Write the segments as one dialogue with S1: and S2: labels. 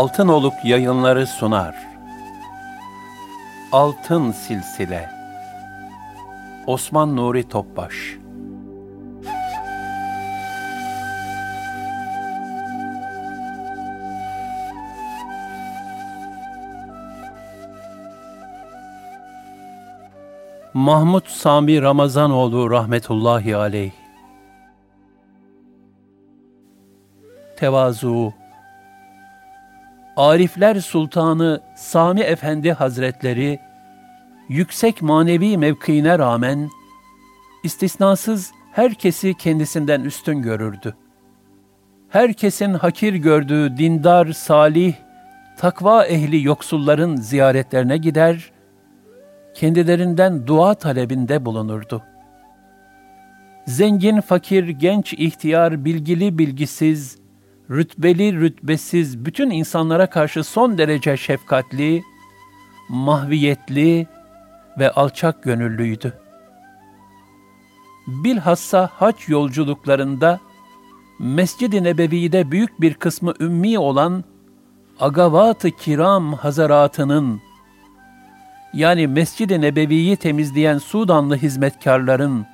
S1: Altınoluk yayınları sunar. Altın Silsile. Osman Nuri Topbaş. Mahmud Sami Ramazanoğlu rahmetullahi aleyh. Tevazu Arifler Sultanı Sami Efendi Hazretleri, yüksek manevi mevkiine rağmen, istisnasız herkesi kendisinden üstün görürdü. Herkesin hakir gördüğü dindar, salih, takva ehli yoksulların ziyaretlerine gider, kendilerinden dua talebinde bulunurdu. Zengin, fakir, genç, ihtiyar, bilgili, bilgisiz, rütbeli rütbesiz bütün insanlara karşı son derece şefkatli, mahviyetli ve alçak gönüllüydü. Bilhassa haç yolculuklarında Mescid-i Nebevi'de büyük bir kısmı ümmi olan Agavat-ı Kiram Hazaratının yani Mescid-i Nebevi'yi temizleyen Sudanlı hizmetkarların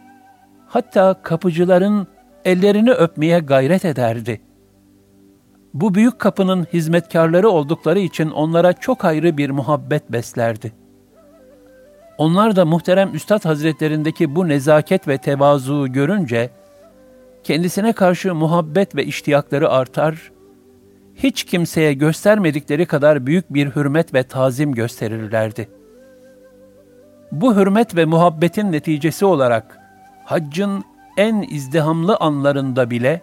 S1: hatta kapıcıların ellerini öpmeye gayret ederdi bu büyük kapının hizmetkarları oldukları için onlara çok ayrı bir muhabbet beslerdi. Onlar da muhterem Üstad Hazretlerindeki bu nezaket ve tevazu görünce, kendisine karşı muhabbet ve iştiyakları artar, hiç kimseye göstermedikleri kadar büyük bir hürmet ve tazim gösterirlerdi. Bu hürmet ve muhabbetin neticesi olarak haccın en izdihamlı anlarında bile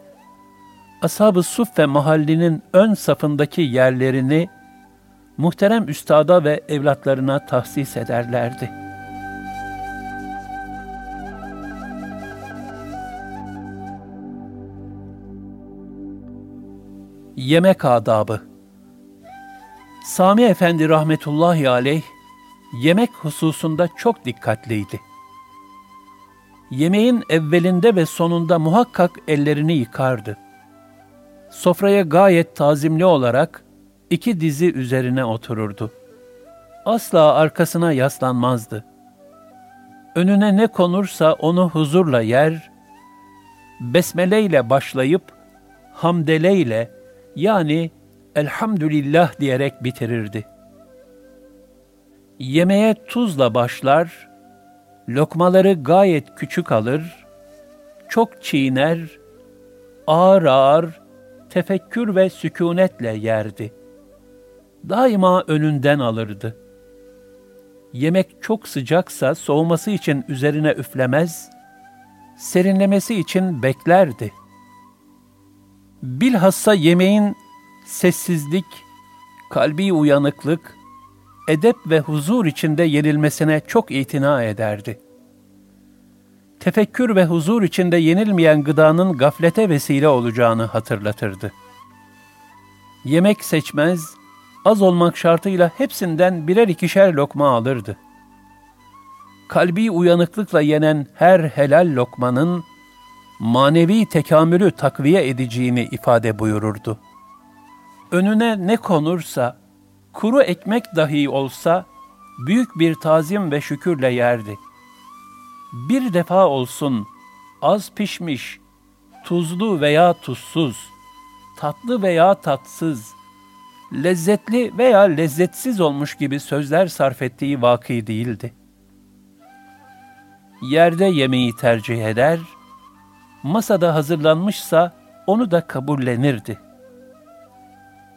S1: Ashab-ı Suffe mahallinin ön safındaki yerlerini muhterem üstada ve evlatlarına tahsis ederlerdi. Yemek adabı Sami Efendi rahmetullahi aleyh yemek hususunda çok dikkatliydi. Yemeğin evvelinde ve sonunda muhakkak ellerini yıkardı sofraya gayet tazimli olarak iki dizi üzerine otururdu. Asla arkasına yaslanmazdı. Önüne ne konursa onu huzurla yer, besmele ile başlayıp hamdele ile yani elhamdülillah diyerek bitirirdi. Yemeğe tuzla başlar, lokmaları gayet küçük alır, çok çiğner, ağır ağır tefekkür ve sükunetle yerdi. Daima önünden alırdı. Yemek çok sıcaksa soğuması için üzerine üflemez, serinlemesi için beklerdi. Bilhassa yemeğin sessizlik, kalbi uyanıklık, edep ve huzur içinde yenilmesine çok itina ederdi. Tefekkür ve huzur içinde yenilmeyen gıdanın gaflete vesile olacağını hatırlatırdı. Yemek seçmez, az olmak şartıyla hepsinden birer ikişer lokma alırdı. Kalbi uyanıklıkla yenen her helal lokmanın manevi tekamülü takviye edeceğini ifade buyururdu. Önüne ne konursa, kuru ekmek dahi olsa büyük bir tazim ve şükürle yerdi. Bir defa olsun az pişmiş, tuzlu veya tuzsuz, tatlı veya tatsız, lezzetli veya lezzetsiz olmuş gibi sözler sarf ettiği vakı değildi. Yerde yemeği tercih eder, masada hazırlanmışsa onu da kabullenirdi.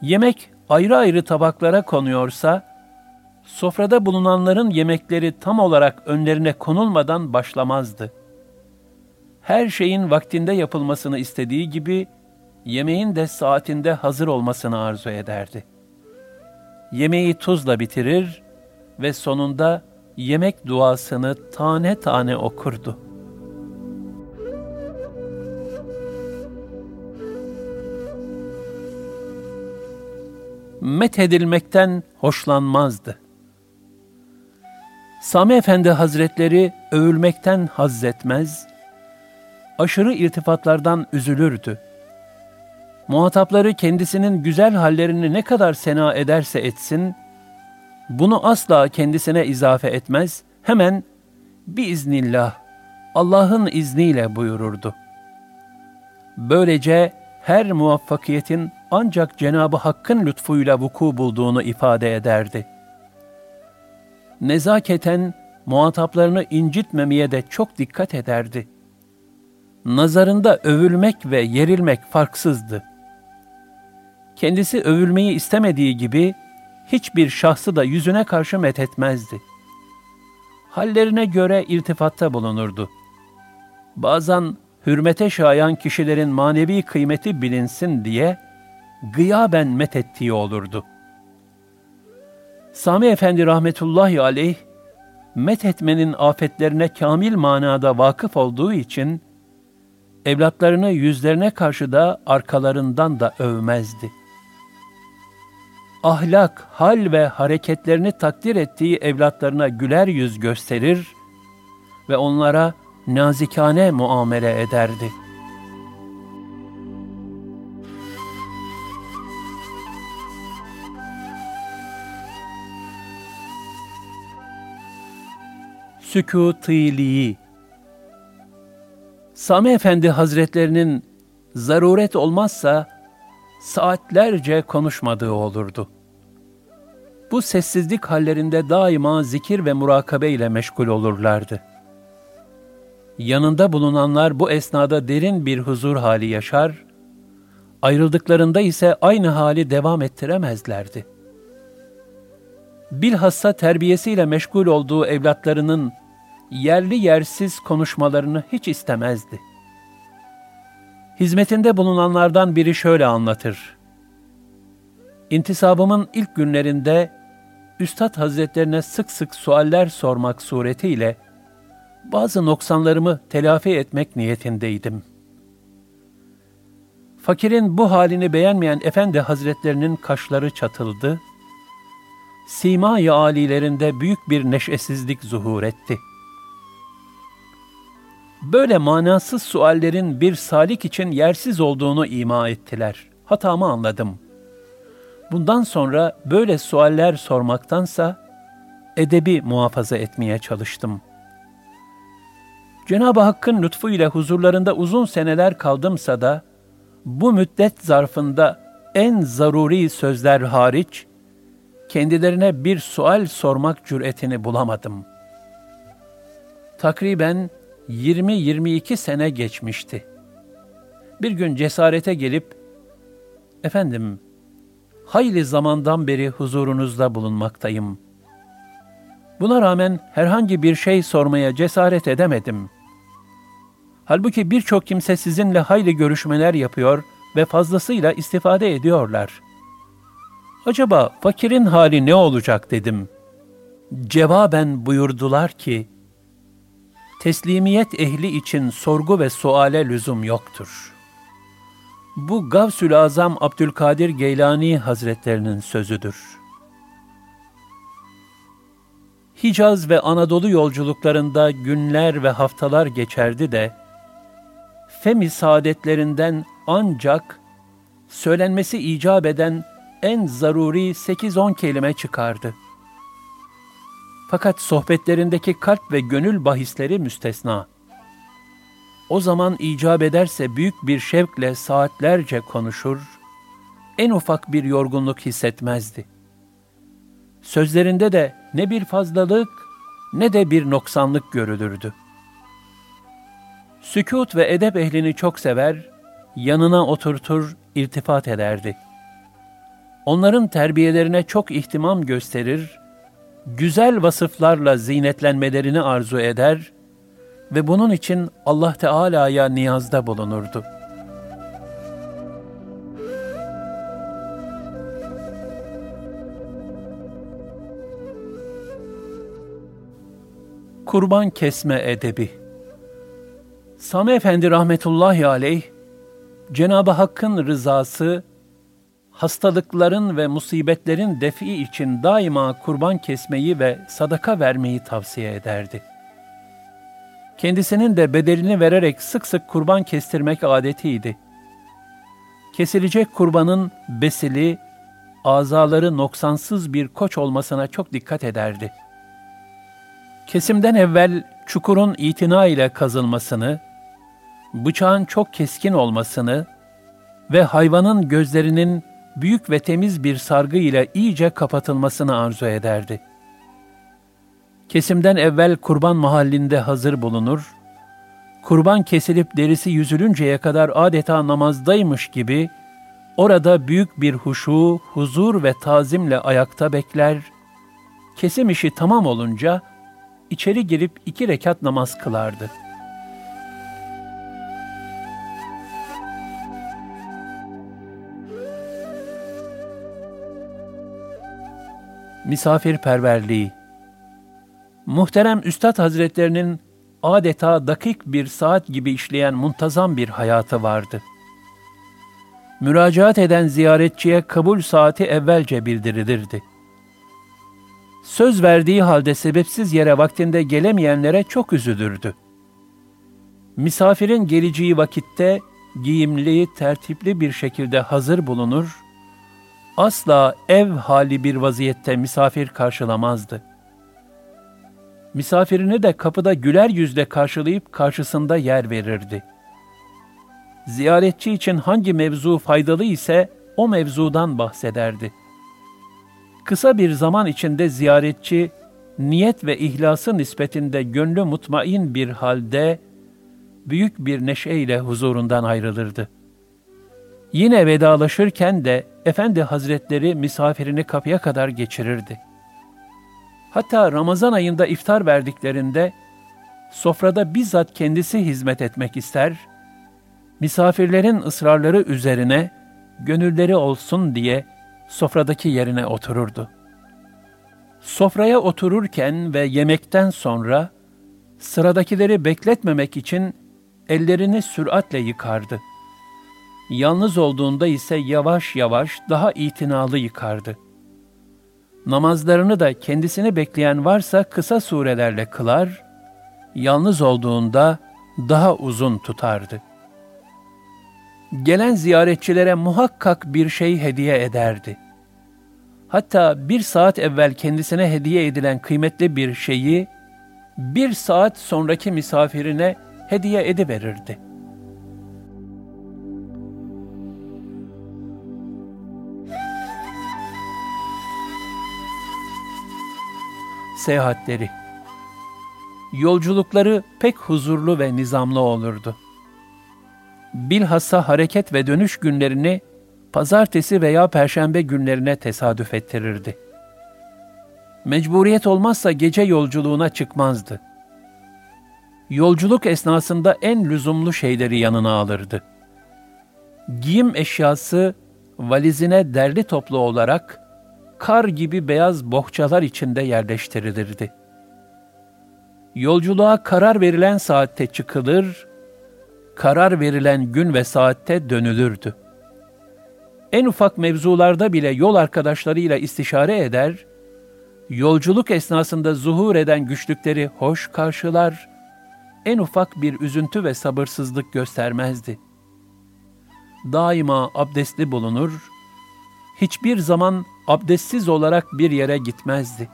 S1: Yemek ayrı ayrı tabaklara konuyorsa, sofrada bulunanların yemekleri tam olarak önlerine konulmadan başlamazdı. Her şeyin vaktinde yapılmasını istediği gibi, yemeğin de saatinde hazır olmasını arzu ederdi. Yemeği tuzla bitirir ve sonunda yemek duasını tane tane okurdu. Methedilmekten hoşlanmazdı. Sami Efendi Hazretleri övülmekten haz etmez, aşırı irtifatlardan üzülürdü. Muhatapları kendisinin güzel hallerini ne kadar sena ederse etsin, bunu asla kendisine izafe etmez, hemen biiznillah, Allah'ın izniyle buyururdu. Böylece her muvaffakiyetin ancak Cenabı Hakk'ın lütfuyla vuku bulduğunu ifade ederdi. Nezaketen muhataplarını incitmemeye de çok dikkat ederdi. Nazarında övülmek ve yerilmek farksızdı. Kendisi övülmeyi istemediği gibi hiçbir şahsı da yüzüne karşı methetmezdi. Hallerine göre irtifatta bulunurdu. Bazen hürmete şayan kişilerin manevi kıymeti bilinsin diye gıyaben methettiği olurdu. Sami Efendi rahmetullahi aleyh, methetmenin afetlerine kamil manada vakıf olduğu için, evlatlarını yüzlerine karşı da arkalarından da övmezdi. Ahlak, hal ve hareketlerini takdir ettiği evlatlarına güler yüz gösterir ve onlara nazikane muamele ederdi. Sükutiliği Sami Efendi Hazretlerinin zaruret olmazsa saatlerce konuşmadığı olurdu. Bu sessizlik hallerinde daima zikir ve murakabe ile meşgul olurlardı. Yanında bulunanlar bu esnada derin bir huzur hali yaşar, ayrıldıklarında ise aynı hali devam ettiremezlerdi. Bilhassa terbiyesiyle meşgul olduğu evlatlarının yerli yersiz konuşmalarını hiç istemezdi. Hizmetinde bulunanlardan biri şöyle anlatır. İntisabımın ilk günlerinde Üstad Hazretlerine sık sık sualler sormak suretiyle bazı noksanlarımı telafi etmek niyetindeydim. Fakirin bu halini beğenmeyen Efendi Hazretlerinin kaşları çatıldı, sima-i alilerinde büyük bir neşesizlik zuhur etti. Böyle manasız suallerin bir salik için yersiz olduğunu ima ettiler. Hatamı anladım. Bundan sonra böyle sualler sormaktansa edebi muhafaza etmeye çalıştım.'' Cenab-ı Hakk'ın lütfu ile huzurlarında uzun seneler kaldımsa da, bu müddet zarfında en zaruri sözler hariç, kendilerine bir sual sormak cüretini bulamadım. Takriben 20-22 sene geçmişti. Bir gün cesarete gelip, efendim, hayli zamandan beri huzurunuzda bulunmaktayım. Buna rağmen herhangi bir şey sormaya cesaret edemedim. Halbuki birçok kimse sizinle hayli görüşmeler yapıyor ve fazlasıyla istifade ediyorlar. Acaba fakirin hali ne olacak dedim. Cevaben buyurdular ki, teslimiyet ehli için sorgu ve suale lüzum yoktur. Bu Gavsül Azam Abdülkadir Geylani Hazretlerinin sözüdür. Hicaz ve Anadolu yolculuklarında günler ve haftalar geçerdi de, femi saadetlerinden ancak söylenmesi icap eden en zaruri 8-10 kelime çıkardı. Fakat sohbetlerindeki kalp ve gönül bahisleri müstesna. O zaman icap ederse büyük bir şevkle saatlerce konuşur, en ufak bir yorgunluk hissetmezdi. Sözlerinde de ne bir fazlalık ne de bir noksanlık görülürdü.'' Sükut ve edep ehlini çok sever, yanına oturtur, irtifat ederdi. onların terbiyelerine çok ihtimam gösterir, güzel vasıflarla zinetlenmelerini arzu eder ve bunun için Allah Teala'ya niyazda bulunurdu. Kurban kesme edebi Sami Efendi rahmetullahi aleyh, Cenab-ı Hakk'ın rızası, hastalıkların ve musibetlerin defi için daima kurban kesmeyi ve sadaka vermeyi tavsiye ederdi. Kendisinin de bedelini vererek sık sık kurban kestirmek adetiydi. Kesilecek kurbanın besili, azaları noksansız bir koç olmasına çok dikkat ederdi. Kesimden evvel çukurun itina ile kazılmasını, bıçağın çok keskin olmasını ve hayvanın gözlerinin büyük ve temiz bir sargı ile iyice kapatılmasını arzu ederdi. Kesimden evvel kurban mahallinde hazır bulunur, kurban kesilip derisi yüzülünceye kadar adeta namazdaymış gibi orada büyük bir huşu, huzur ve tazimle ayakta bekler, kesim işi tamam olunca içeri girip iki rekat namaz kılardı.'' Misafirperverliği. Muhterem Üstad Hazretlerinin adeta dakik bir saat gibi işleyen muntazam bir hayatı vardı. Müracaat eden ziyaretçiye kabul saati evvelce bildirilirdi. Söz verdiği halde sebepsiz yere vaktinde gelemeyenlere çok üzülürdü. Misafirin geleceği vakitte giyimli, tertipli bir şekilde hazır bulunur, asla ev hali bir vaziyette misafir karşılamazdı. Misafirini de kapıda güler yüzle karşılayıp karşısında yer verirdi. Ziyaretçi için hangi mevzu faydalı ise o mevzudan bahsederdi. Kısa bir zaman içinde ziyaretçi, niyet ve ihlası nispetinde gönlü mutmain bir halde, büyük bir neşeyle huzurundan ayrılırdı. Yine vedalaşırken de Efendi Hazretleri misafirini kapıya kadar geçirirdi. Hatta Ramazan ayında iftar verdiklerinde sofrada bizzat kendisi hizmet etmek ister, misafirlerin ısrarları üzerine gönülleri olsun diye sofradaki yerine otururdu. Sofraya otururken ve yemekten sonra sıradakileri bekletmemek için ellerini süratle yıkardı.'' Yalnız olduğunda ise yavaş yavaş daha itinalı yıkardı. Namazlarını da kendisini bekleyen varsa kısa surelerle kılar, yalnız olduğunda daha uzun tutardı. Gelen ziyaretçilere muhakkak bir şey hediye ederdi. Hatta bir saat evvel kendisine hediye edilen kıymetli bir şeyi, bir saat sonraki misafirine hediye ediverirdi. Seyahatleri. Yolculukları pek huzurlu ve nizamlı olurdu. Bilhassa hareket ve dönüş günlerini pazartesi veya perşembe günlerine tesadüf ettirirdi. Mecburiyet olmazsa gece yolculuğuna çıkmazdı. Yolculuk esnasında en lüzumlu şeyleri yanına alırdı. Giyim eşyası valizine derli toplu olarak kar gibi beyaz bohçalar içinde yerleştirilirdi. Yolculuğa karar verilen saatte çıkılır, karar verilen gün ve saatte dönülürdü. En ufak mevzularda bile yol arkadaşlarıyla istişare eder, yolculuk esnasında zuhur eden güçlükleri hoş karşılar, en ufak bir üzüntü ve sabırsızlık göstermezdi. Daima abdestli bulunur, hiçbir zaman abdestsiz olarak bir yere gitmezdi.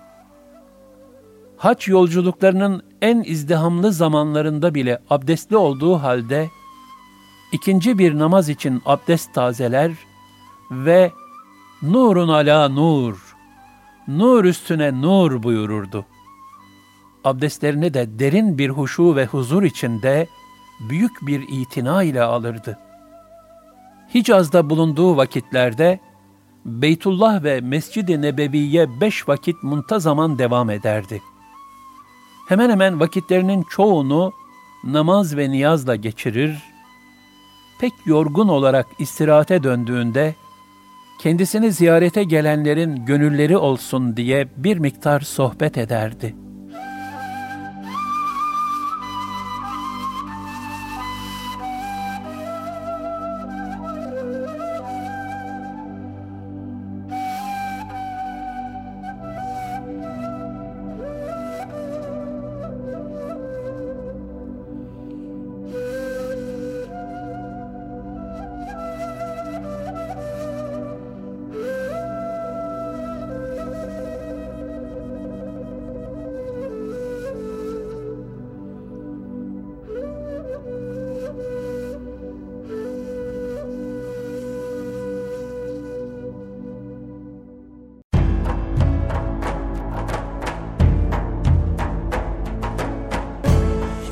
S1: Haç yolculuklarının en izdihamlı zamanlarında bile abdestli olduğu halde, ikinci bir namaz için abdest tazeler ve nurun ala nur, nur üstüne nur buyururdu. Abdestlerini de derin bir huşu ve huzur içinde büyük bir itina ile alırdı. Hicaz'da bulunduğu vakitlerde, Beytullah ve Mescid-i Nebevi'ye beş vakit muntazaman devam ederdi. Hemen hemen vakitlerinin çoğunu namaz ve niyazla geçirir, pek yorgun olarak istirahate döndüğünde, kendisini ziyarete gelenlerin gönülleri olsun diye bir miktar sohbet ederdi.''